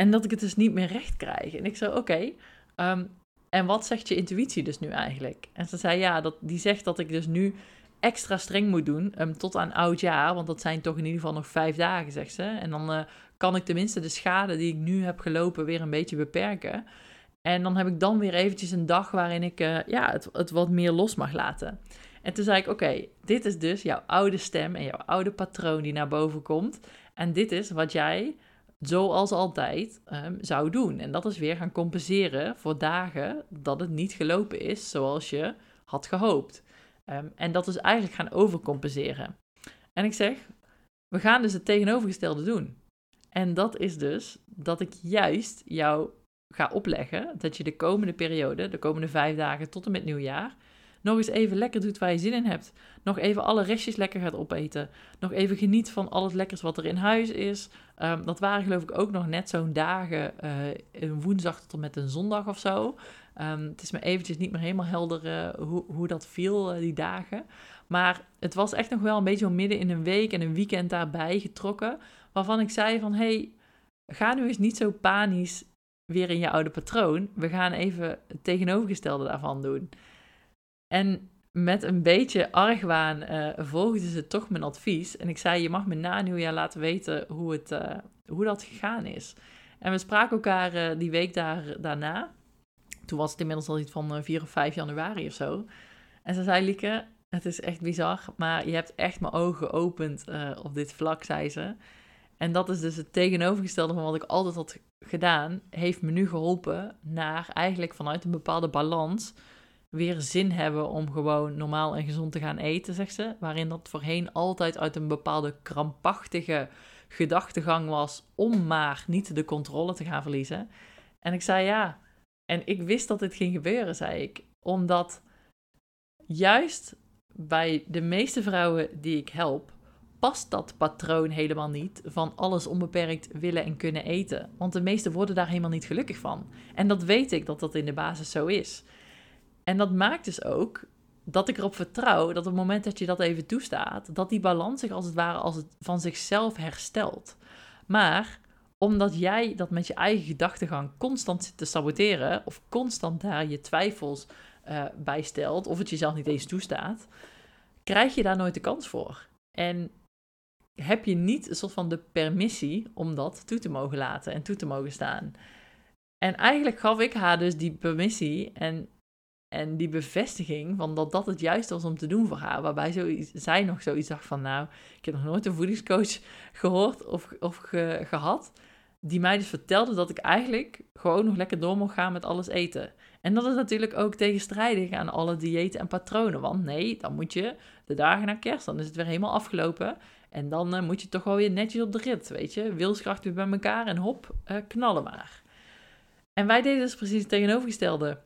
en dat ik het dus niet meer recht krijg. En ik zei, oké, ehm, en wat zegt je intuïtie dus nu eigenlijk? En ze zei, ja, dat, die zegt dat ik dus nu extra streng moet doen um, tot aan oud jaar. Want dat zijn toch in ieder geval nog vijf dagen, zegt ze. En dan uh, kan ik tenminste de schade die ik nu heb gelopen weer een beetje beperken. En dan heb ik dan weer eventjes een dag waarin ik uh, ja, het, het wat meer los mag laten. En toen zei ik, oké, dit is dus jouw oude stem en jouw oude patroon die naar boven komt. En dit is wat jij zoals altijd um, zou doen. En dat is weer gaan compenseren voor dagen dat het niet gelopen is zoals je had gehoopt. Um, en dat is eigenlijk gaan overcompenseren. En ik zeg, we gaan dus het tegenovergestelde doen. En dat is dus dat ik juist jou ga opleggen dat je de komende periode, de komende vijf dagen tot en met nieuwjaar, nog eens even lekker doet waar je zin in hebt. Nog even alle restjes lekker gaat opeten. Nog even geniet van al het lekkers wat er in huis is. Ehm, dat waren geloof ik ook nog net zo'n dagen, uh, een woensdag tot en met een zondag of zo. Ehm, het is me eventjes niet meer helemaal helder uh, hoe, hoe dat viel, uh, die dagen. Maar het was echt nog wel een beetje midden in een week en een weekend daarbij getrokken. Waarvan ik zei van, hey, ga nu eens niet zo panisch weer in je oude patroon. We gaan even het tegenovergestelde daarvan doen. En met een beetje argwaan uh, volgden ze toch mijn advies. En ik zei, je mag me na nieuwjaar laten weten hoe, het, uh, hoe dat gegaan is. En we spraken elkaar uh, die week daar, daarna. Toen was het inmiddels al iets van 4 of 5 januari of zo. En ze zei, Lieke, het is echt bizar, maar je hebt echt mijn ogen geopend op dit vlak, zei ze. En dat is dus het tegenovergestelde van wat ik altijd had gedaan. Heeft me nu geholpen naar eigenlijk vanuit een bepaalde balans weer zin hebben om gewoon normaal en gezond te gaan eten, zegt ze. Waarin dat voorheen altijd uit een bepaalde krampachtige gedachtegang was om maar niet de controle te gaan verliezen. En ik zei ja. En ik wist dat dit ging gebeuren, zei ik. Omdat juist bij de meeste vrouwen die ik help, past dat patroon helemaal niet van alles onbeperkt willen en kunnen eten. Want de meesten worden daar helemaal niet gelukkig van. En dat weet ik dat dat in de basis zo is. En dat maakt dus ook dat ik erop vertrouw dat op het moment dat je dat even toestaat, dat die balans zich als het ware als het van zichzelf herstelt. Maar omdat jij dat met je eigen gedachtegang constant zit te saboteren, of constant daar je twijfels uh, bij stelt, of het jezelf niet eens toestaat, krijg je daar nooit de kans voor. En heb je niet een soort van de permissie om dat toe te mogen laten en toe te mogen staan. En eigenlijk gaf ik haar dus die permissie en en die bevestiging van dat dat het juiste was om te doen voor haar. Waarbij zij nog zoiets dacht van, nou, ik heb nog nooit een voedingscoach gehoord of, of gehad. Die mij dus vertelde dat ik eigenlijk gewoon nog lekker door mocht gaan met alles eten. En dat is natuurlijk ook tegenstrijdig aan alle diëten en patronen. Want nee, dan moet je de dagen na kerst, dan is het weer helemaal afgelopen. En dan uh, moet je toch wel weer netjes op de rit, weet je. Wilskracht weer bij elkaar en hop, uh, knallen maar. En wij deden dus precies het tegenovergestelde.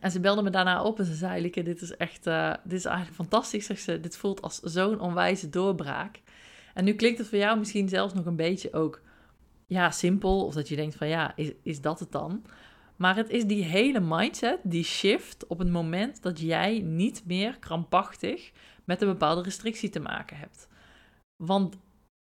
En ze belde me daarna op en ze zei, Lieke, dit is echt, uh, dit is eigenlijk fantastisch. Zegt ze, dit voelt als zo'n onwijze doorbraak. En nu klinkt het voor jou misschien zelfs nog een beetje ook, ja, simpel. Of dat je denkt van, ja, is, is dat het dan? Maar het is die hele mindset, die shift op het moment dat jij niet meer krampachtig met een bepaalde restrictie te maken hebt. Want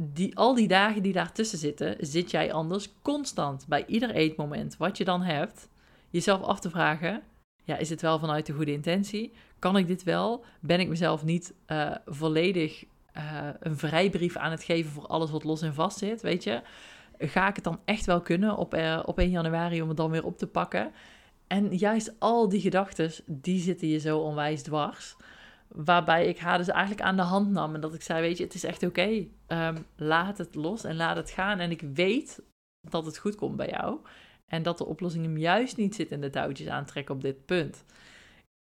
die, al die dagen die daartussen zitten, zit jij anders constant bij ieder eetmoment wat je dan hebt, jezelf af te vragen: ja, is het wel vanuit de goede intentie? Kan ik dit wel? Ben ik mezelf niet uh, volledig uh, een vrijbrief aan het geven voor alles wat los en vast zit? Weet je, ga ik het dan echt wel kunnen op, uh, op 1 januari om het dan weer op te pakken? En juist al die gedachten, die zitten je zo onwijs dwars. Waarbij ik haar dus eigenlijk aan de hand nam en dat ik zei, weet je, het is echt oké. Um, laat het los en laat het gaan. En ik weet dat het goed komt bij jou. En dat de oplossing hem juist niet zit in de touwtjes aantrekken op dit punt.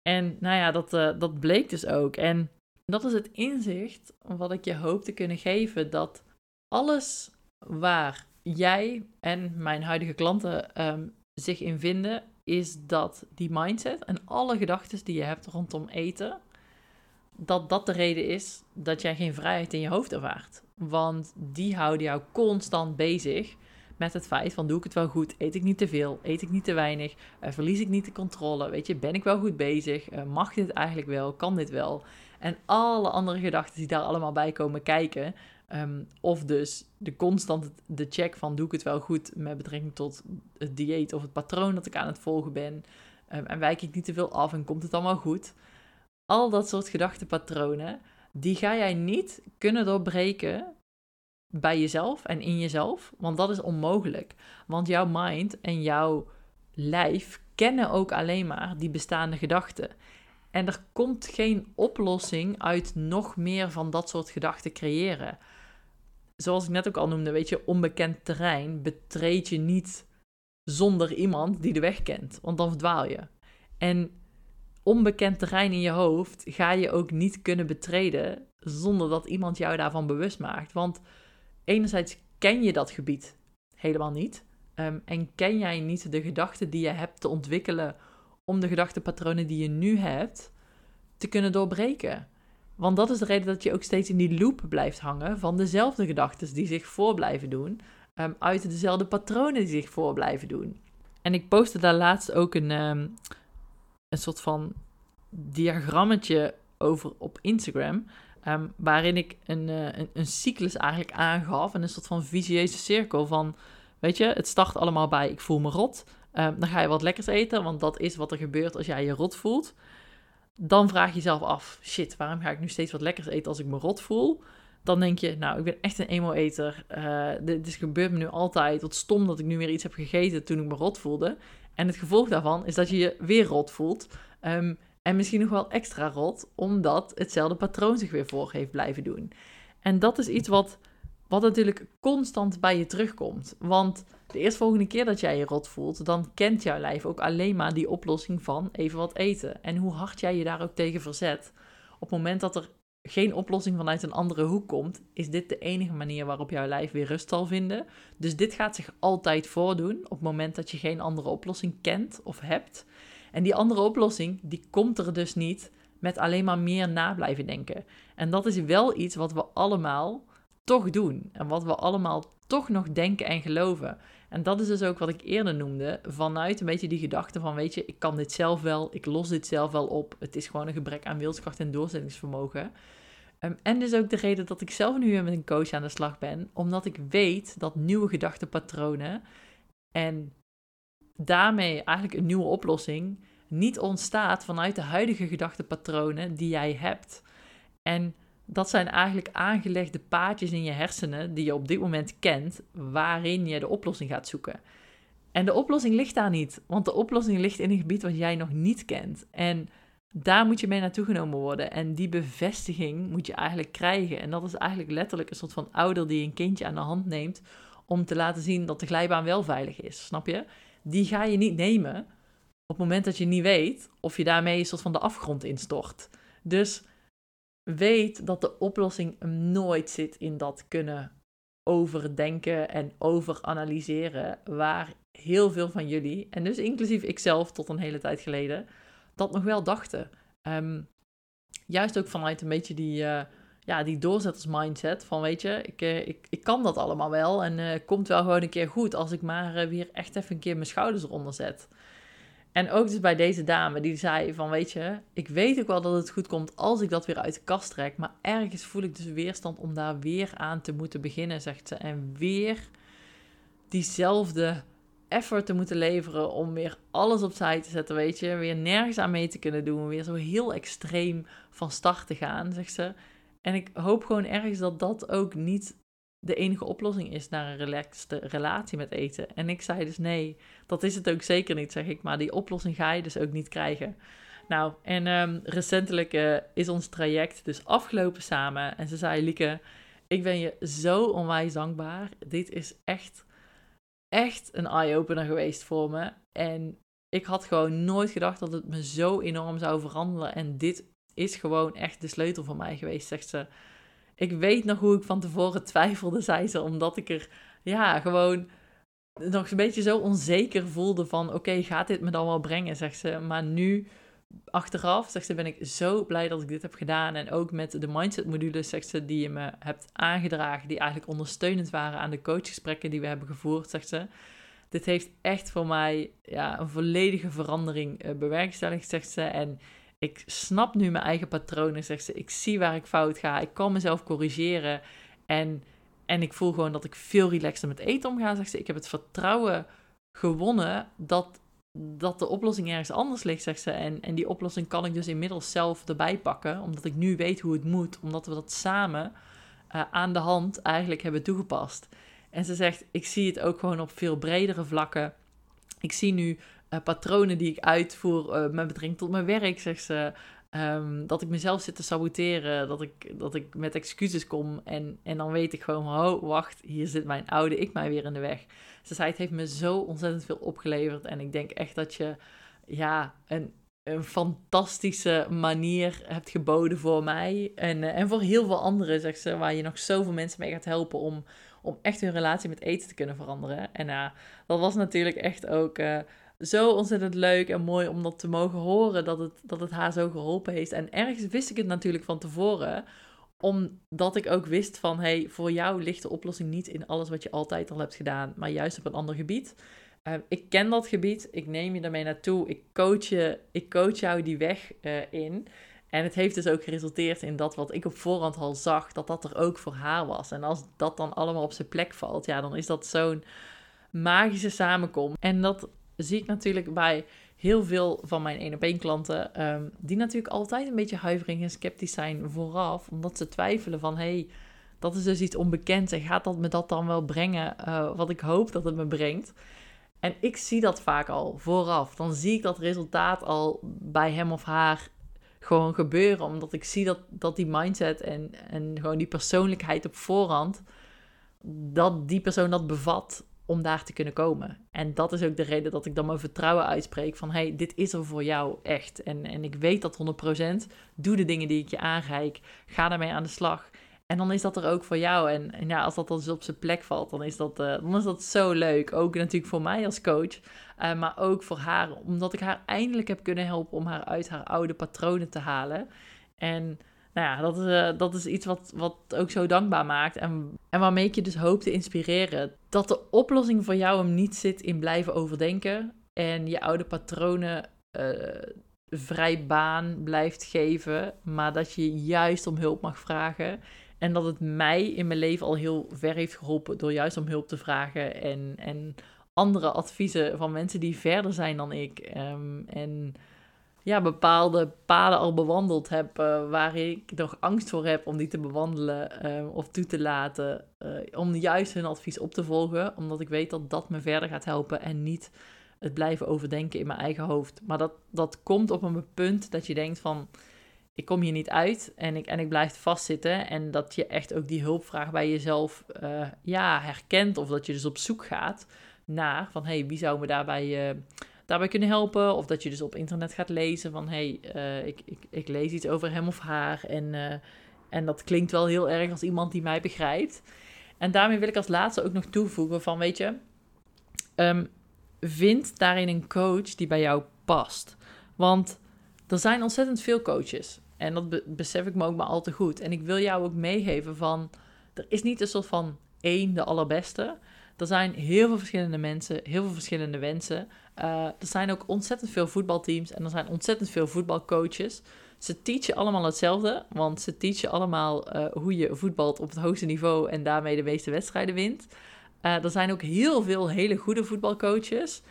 En nou ja, dat, uh, dat bleek dus ook. En dat is het inzicht wat ik je hoop te kunnen geven. Dat alles waar jij en mijn huidige klanten um, zich in vinden, is dat die mindset en alle gedachten die je hebt rondom eten, dat dat de reden is dat jij geen vrijheid in je hoofd ervaart. Want die houden jou constant bezig met het feit van doe ik het wel goed, eet ik niet te veel, eet ik niet te weinig, uh, verlies ik niet de controle, weet je, ben ik wel goed bezig, uh, mag dit eigenlijk wel, kan dit wel? En alle andere gedachten die daar allemaal bij komen kijken, um, of dus de constant de check van doe ik het wel goed met betrekking tot het dieet of het patroon dat ik aan het volgen ben, um, en wijk ik niet te veel af en komt het allemaal goed? Al dat soort gedachtenpatronen, die ga jij niet kunnen doorbreken bij jezelf en in jezelf, want dat is onmogelijk. Want jouw mind en jouw lijf kennen ook alleen maar die bestaande gedachten. En er komt geen oplossing uit nog meer van dat soort gedachten creëren. Zoals ik net ook al noemde, weet je, onbekend terrein betreed je niet zonder iemand die de weg kent, want dan verdwaal je. En onbekend terrein in je hoofd ga je ook niet kunnen betreden zonder dat iemand jou daarvan bewust maakt. Want enerzijds ken je dat gebied helemaal niet. Ehm, en ken jij niet de gedachten die je hebt te ontwikkelen om de gedachtenpatronen die je nu hebt te kunnen doorbreken. Want dat is de reden dat je ook steeds in die loop blijft hangen van dezelfde gedachten die zich voor blijven doen, um, uit dezelfde patronen die zich voor blijven doen. En ik postte daar laatst ook een, um, een soort van diagrammetje over op Instagram. Ehm, waarin ik een, uh, een, een, cyclus eigenlijk aangaf. En een soort van visieuze cirkel van, weet je, het start allemaal bij ik voel me rot. Um, dan ga je wat lekkers eten, want dat is wat er gebeurt als jij je rot voelt. Dan vraag je jezelf af, shit, waarom ga ik nu steeds wat lekkers eten als ik me rot voel? Dan denk je, nou, ik ben echt een emo-eter. Uh, dit, gebeurt me nu altijd. Wat stom dat ik nu weer iets heb gegeten toen ik me rot voelde. En het gevolg daarvan is dat je je weer rot voelt. Um, en misschien nog wel extra rot, omdat hetzelfde patroon zich weer voor heeft blijven doen. En dat is iets wat, wat natuurlijk constant bij je terugkomt. Want de eerstvolgende keer dat jij je rot voelt, dan kent jouw lijf ook alleen maar die oplossing van even wat eten. En hoe hard jij je daar ook tegen verzet, op het moment dat er geen oplossing vanuit een andere hoek komt, is dit de enige manier waarop jouw lijf weer rust zal vinden. Dus dit gaat zich altijd voordoen op het moment dat je geen andere oplossing kent of hebt. En die andere oplossing, die komt er dus niet met alleen maar meer na blijven denken. En dat is wel iets wat we allemaal toch doen. En wat we allemaal toch nog denken en geloven. En dat is dus ook wat ik eerder noemde, vanuit een beetje die gedachte van, weet je, ik kan dit zelf wel, ik los dit zelf wel op. Het is gewoon een gebrek aan wilskracht en doorzettingsvermogen. Um, en dus ook de reden dat ik zelf nu weer met een coach aan de slag ben, omdat ik weet dat nieuwe gedachtenpatronen en daarmee eigenlijk een nieuwe oplossing niet ontstaat vanuit de huidige gedachtenpatronen die jij hebt. En dat zijn eigenlijk aangelegde paadjes in je hersenen die je op dit moment kent, waarin je de oplossing gaat zoeken. En de oplossing ligt daar niet, want de oplossing ligt in een gebied wat jij nog niet kent. En daar moet je mee naartoe genomen worden. En die bevestiging moet je eigenlijk krijgen. En dat is eigenlijk letterlijk een soort van ouder die een kindje aan de hand neemt om te laten zien dat de glijbaan wel veilig is. Snap je? Die ga je niet nemen op het moment dat je niet weet of je daarmee een soort van de afgrond instort. Dus weet dat de oplossing nooit zit in dat kunnen overdenken en overanalyseren, waar heel veel van jullie, en dus inclusief ikzelf tot een hele tijd geleden, dat nog wel dachten. Um, juist ook vanuit een beetje die, uh, ja, die doorzettersmindset van weet je, ik, uh, ik, ik kan dat allemaal wel en uh, komt wel gewoon een keer goed als ik maar weer echt even een keer mijn schouders eronder zet. En ook dus bij deze dame, die zei van, weet je, ik weet ook wel dat het goed komt als ik dat weer uit de kast trek, maar ergens voel ik dus weerstand om daar weer aan te moeten beginnen, zegt ze. En weer diezelfde effort te moeten leveren om weer alles opzij te zetten, weet je, weer nergens aan mee te kunnen doen, weer zo heel extreem van start te gaan, zegt ze. En ik hoop gewoon ergens dat dat ook niet de enige oplossing is naar een relaxte relatie met eten. En ik zei dus nee, dat is het ook zeker niet, zeg ik. Maar die oplossing ga je dus ook niet krijgen. Nou, en um, recentelijk uh, is ons traject dus afgelopen samen. En ze zei, Lieke, ik ben je zo onwijs dankbaar. Dit is echt, echt een eye-opener geweest voor me. En ik had gewoon nooit gedacht dat het me zo enorm zou veranderen. En dit is gewoon echt de sleutel voor mij geweest, zegt ze. Ik weet nog hoe ik van tevoren twijfelde, zei ze, omdat ik er ja, gewoon nog een beetje zo onzeker voelde van oké, gaat dit me dan wel brengen, zegt ze. Maar nu, achteraf, zegt ze, ben ik zo blij dat ik dit heb gedaan. En ook met de mindset modules, zegt ze, die je me hebt aangedragen, die eigenlijk ondersteunend waren aan de coachgesprekken die we hebben gevoerd, zegt ze. Dit heeft echt voor mij ja, een volledige verandering uh, bewerkstelligd, zegt ze. En ik snap nu mijn eigen patronen, zegt ze. Ik zie waar ik fout ga. Ik kan mezelf corrigeren. En, en ik voel gewoon dat ik veel relaxter met eten omga, zegt ze. Ik heb het vertrouwen gewonnen dat, dat de oplossing ergens anders ligt, zegt ze. En, en die oplossing kan ik dus inmiddels zelf erbij pakken, omdat ik nu weet hoe het moet. Omdat we dat samen uh, aan de hand eigenlijk hebben toegepast. En ze zegt, ik zie het ook gewoon op veel bredere vlakken. Ik zie nu patronen die ik uitvoer uh, met betrekking tot mijn werk, zegt ze. Um, dat ik mezelf zit te saboteren, dat ik, dat ik met excuses kom en, en dan weet ik gewoon, oh wacht, hier zit mijn oude ik mij weer in de weg. Ze zei, het heeft me zo ontzettend veel opgeleverd en ik denk echt dat je ja, een, een fantastische manier hebt geboden voor mij en, uh, en voor heel veel anderen, zegt ze, waar je nog zoveel mensen mee gaat helpen om, om echt hun relatie met eten te kunnen veranderen. En ja, dat was natuurlijk echt ook uh, zo ontzettend leuk en mooi om dat te mogen horen, dat het, dat het haar zo geholpen heeft. En ergens wist ik het natuurlijk van tevoren, omdat ik ook wist van, hey, voor jou ligt de oplossing niet in alles wat je altijd al hebt gedaan, maar juist op een ander gebied. Uh, ik ken dat gebied, ik neem je daarmee naartoe, ik coach, je, ik coach jou die weg uh, in. En het heeft dus ook geresulteerd in dat wat ik op voorhand al zag, dat dat er ook voor haar was. En als dat dan allemaal op zijn plek valt, ja, dan is dat zo'n magische samenkomst. En dat zie ik natuurlijk bij heel veel van mijn één op één klanten, um, die natuurlijk altijd een beetje huivering en sceptisch zijn vooraf, omdat ze twijfelen van, hey, dat is dus iets onbekends en gaat dat me dat dan wel brengen uh, wat ik hoop dat het me brengt? En ik zie dat vaak al vooraf. Dan zie ik dat resultaat al bij hem of haar gewoon gebeuren. Omdat ik zie dat, dat die mindset en, en gewoon die persoonlijkheid op voorhand, dat die persoon dat bevat om daar te kunnen komen. En dat is ook de reden dat ik dan mijn vertrouwen uitspreek van hey, dit is er voor jou echt. En, en ik weet dat 100%. Doe de dingen die ik je aanreik. Ga daarmee aan de slag. En dan is dat er ook voor jou. En, en ja, als dat dan dus op zijn plek valt, dan is, dat, uh, dan is dat zo leuk. Ook natuurlijk voor mij als coach, uh, maar ook voor haar. Omdat ik haar eindelijk heb kunnen helpen om haar uit haar oude patronen te halen. En nou ja, dat is, uh, dat is iets wat, wat ook zo dankbaar maakt. En, en waarmee ik je dus hoop te inspireren. Dat de oplossing voor jou hem niet zit in blijven overdenken. En je oude patronen vrij baan blijft geven. Maar dat je juist om hulp mag vragen. En dat het mij in mijn leven al heel ver heeft geholpen door juist om hulp te vragen en, en andere adviezen van mensen die verder zijn dan ik. Um, en ja, bepaalde paden al bewandeld heb uh, waar ik nog angst voor heb om die te bewandelen uh, of toe te laten. Uh, om juist hun advies op te volgen, omdat ik weet dat dat me verder gaat helpen en niet het blijven overdenken in mijn eigen hoofd. Maar dat, dat komt op een punt dat je denkt van ik kom hier niet uit en ik, en ik blijf vastzitten. En dat je echt ook die hulpvraag bij jezelf uh, ja, herkent. Of dat je dus op zoek gaat naar van hé, hey, wie zou me daarbij, daarbij kunnen helpen? Of dat je dus op internet gaat lezen van hé, hey, uh, ik, ik, ik lees iets over hem of haar. En, en dat klinkt wel heel erg als iemand die mij begrijpt. En daarmee wil ik als laatste ook nog toevoegen van weet je, um, vind daarin een coach die bij jou past. Want er zijn ontzettend veel coaches. En dat besef ik me ook maar al te goed. En ik wil jou ook meegeven van... Er is niet een soort van één de allerbeste. Er zijn heel veel verschillende mensen, heel veel verschillende wensen. Uh, er zijn ook ontzettend veel voetbalteams en er zijn ontzettend veel voetbalcoaches. Ze teachen allemaal hetzelfde, want ze teachen allemaal uh, hoe je voetbalt op het hoogste niveau en daarmee de meeste wedstrijden wint. Uh, er zijn ook heel veel hele goede voetbalcoaches.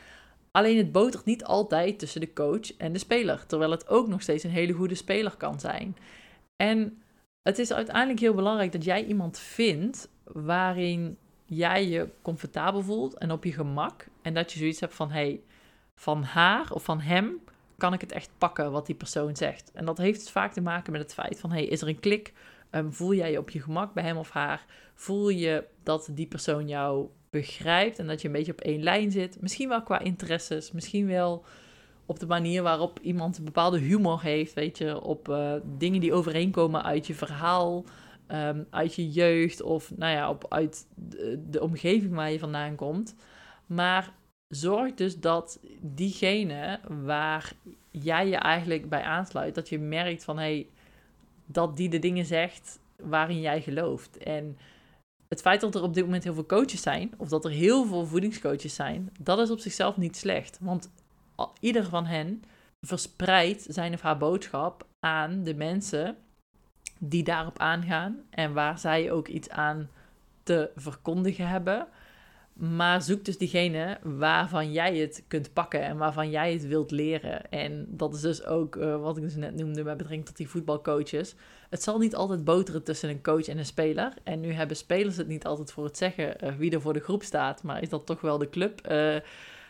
Alleen het botert niet altijd tussen de coach en de speler, terwijl het ook nog steeds een hele goede speler kan zijn. En het is uiteindelijk heel belangrijk dat jij iemand vindt waarin jij je comfortabel voelt en op je gemak. En dat je zoiets hebt van, hey, van haar of van hem kan ik het echt pakken wat die persoon zegt. En dat heeft vaak te maken met het feit van, hey, is er een klik? Um, voel jij je op je gemak bij hem of haar? Voel je dat die persoon jou begrijpt en dat je een beetje op één lijn zit. Misschien wel qua interesses, misschien wel op de manier waarop iemand een bepaalde humor heeft, weet je, op uh, dingen die overeenkomen uit je verhaal, um, uit je jeugd of nou ja, op, uit de, de, omgeving waar je vandaan komt. Maar zorg dus dat diegene waar jij je eigenlijk bij aansluit, dat je merkt van hé, hey, dat die de dingen zegt waarin jij gelooft. En het feit dat er op dit moment heel veel coaches zijn, of dat er heel veel voedingscoaches zijn, dat is op zichzelf niet slecht. Want ieder van hen verspreidt zijn of haar boodschap aan de mensen die daarop aangaan en waar zij ook iets aan te verkondigen hebben. Maar zoek dus diegene waarvan jij het kunt pakken en waarvan jij het wilt leren. En dat is dus ook uh, wat ik dus net noemde met betrekking tot die voetbalcoaches. Het zal niet altijd boteren tussen een coach en een speler. En nu hebben spelers het niet altijd voor het zeggen uh, wie er voor de groep staat. Maar is dat toch wel de club uh,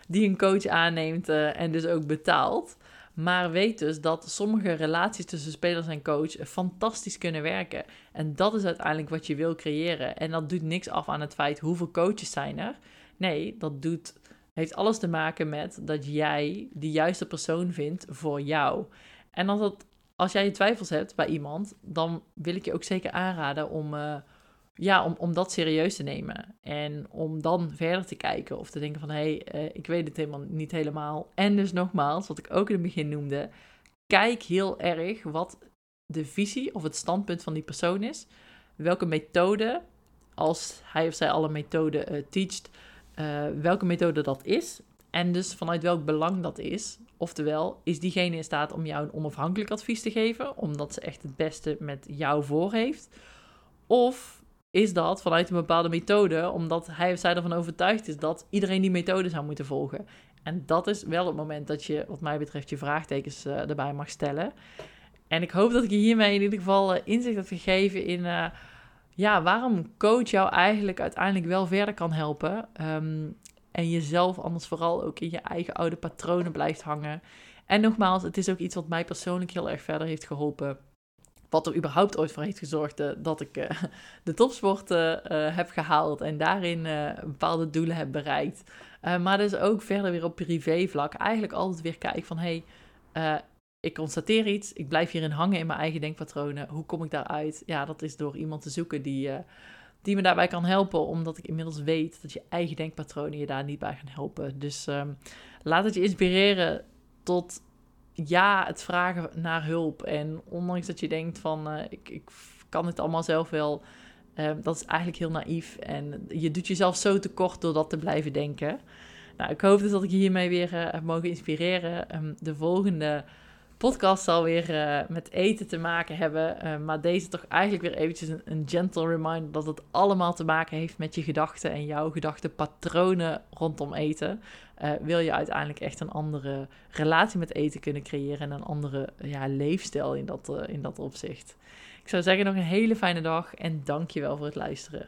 die een coach aanneemt en dus ook betaalt. Maar weet dus dat sommige relaties tussen spelers en coach fantastisch kunnen werken. En dat is uiteindelijk wat je wil creëren. En dat doet niks af aan het feit hoeveel coaches zijn er. Nee, dat doet, heeft alles te maken met dat jij de juiste persoon vindt voor jou. En als, dat, als jij je twijfels hebt bij iemand, dan wil ik je ook zeker aanraden om, uh, ja, om, om dat serieus te nemen. En om dan verder te kijken of te denken van... hé, hey, eh, ik weet het helemaal niet helemaal. En dus nogmaals, wat ik ook in het begin noemde... kijk heel erg wat de visie of het standpunt van die persoon is. Welke methode, als hij of zij alle methoden uh, teacht... Uh, welke methode dat is. En dus vanuit welk belang dat is. Oftewel, is diegene in staat om jou een onafhankelijk advies te geven, omdat ze echt het beste met jou voor heeft? Of is dat vanuit een bepaalde methode, omdat hij of zij ervan overtuigd is dat iedereen die methode zou moeten volgen? En dat is wel het moment dat je, wat mij betreft, je vraagtekens uh, erbij mag stellen. En ik hoop dat ik je hiermee in ieder geval uh, inzicht heb gegeven in uh, ja, waarom coach jou eigenlijk uiteindelijk wel verder kan helpen. Um, en jezelf anders vooral ook in je eigen oude patronen blijft hangen. En nogmaals, het is ook iets wat mij persoonlijk heel erg verder heeft geholpen. Wat er überhaupt ooit voor heeft gezorgd uh, dat ik uh, *laughs* de topsport uh, heb gehaald en daarin bepaalde doelen heb bereikt. maar dus ook verder weer op privévlak eigenlijk altijd weer kijken van hé, hey, ik constateer iets, ik blijf hierin hangen in mijn eigen denkpatronen. Hoe kom ik daaruit? Ja, dat is door iemand te zoeken die die me daarbij kan helpen, omdat ik inmiddels weet dat je eigen denkpatronen je daar niet bij gaan helpen. Dus um, laat het je inspireren tot ja, het vragen naar hulp. En ondanks dat je denkt van uh, ik, ik kan het allemaal zelf wel, uh, dat is eigenlijk heel naïef. En je doet jezelf zo tekort door dat te blijven denken. Nou, ik hoop dus dat ik hiermee weer uh, heb mogen inspireren. Um, de volgende podcast zal weer uh, met eten te maken hebben. Uh, maar deze toch eigenlijk weer eventjes een, gentle reminder dat het allemaal te maken heeft met je gedachten en jouw gedachtenpatronen rondom eten. Uh, wil je uiteindelijk echt een andere relatie met eten kunnen creëren en een andere ja, leefstijl in dat, in dat opzicht. Ik zou zeggen nog een hele fijne dag en dankjewel voor het luisteren.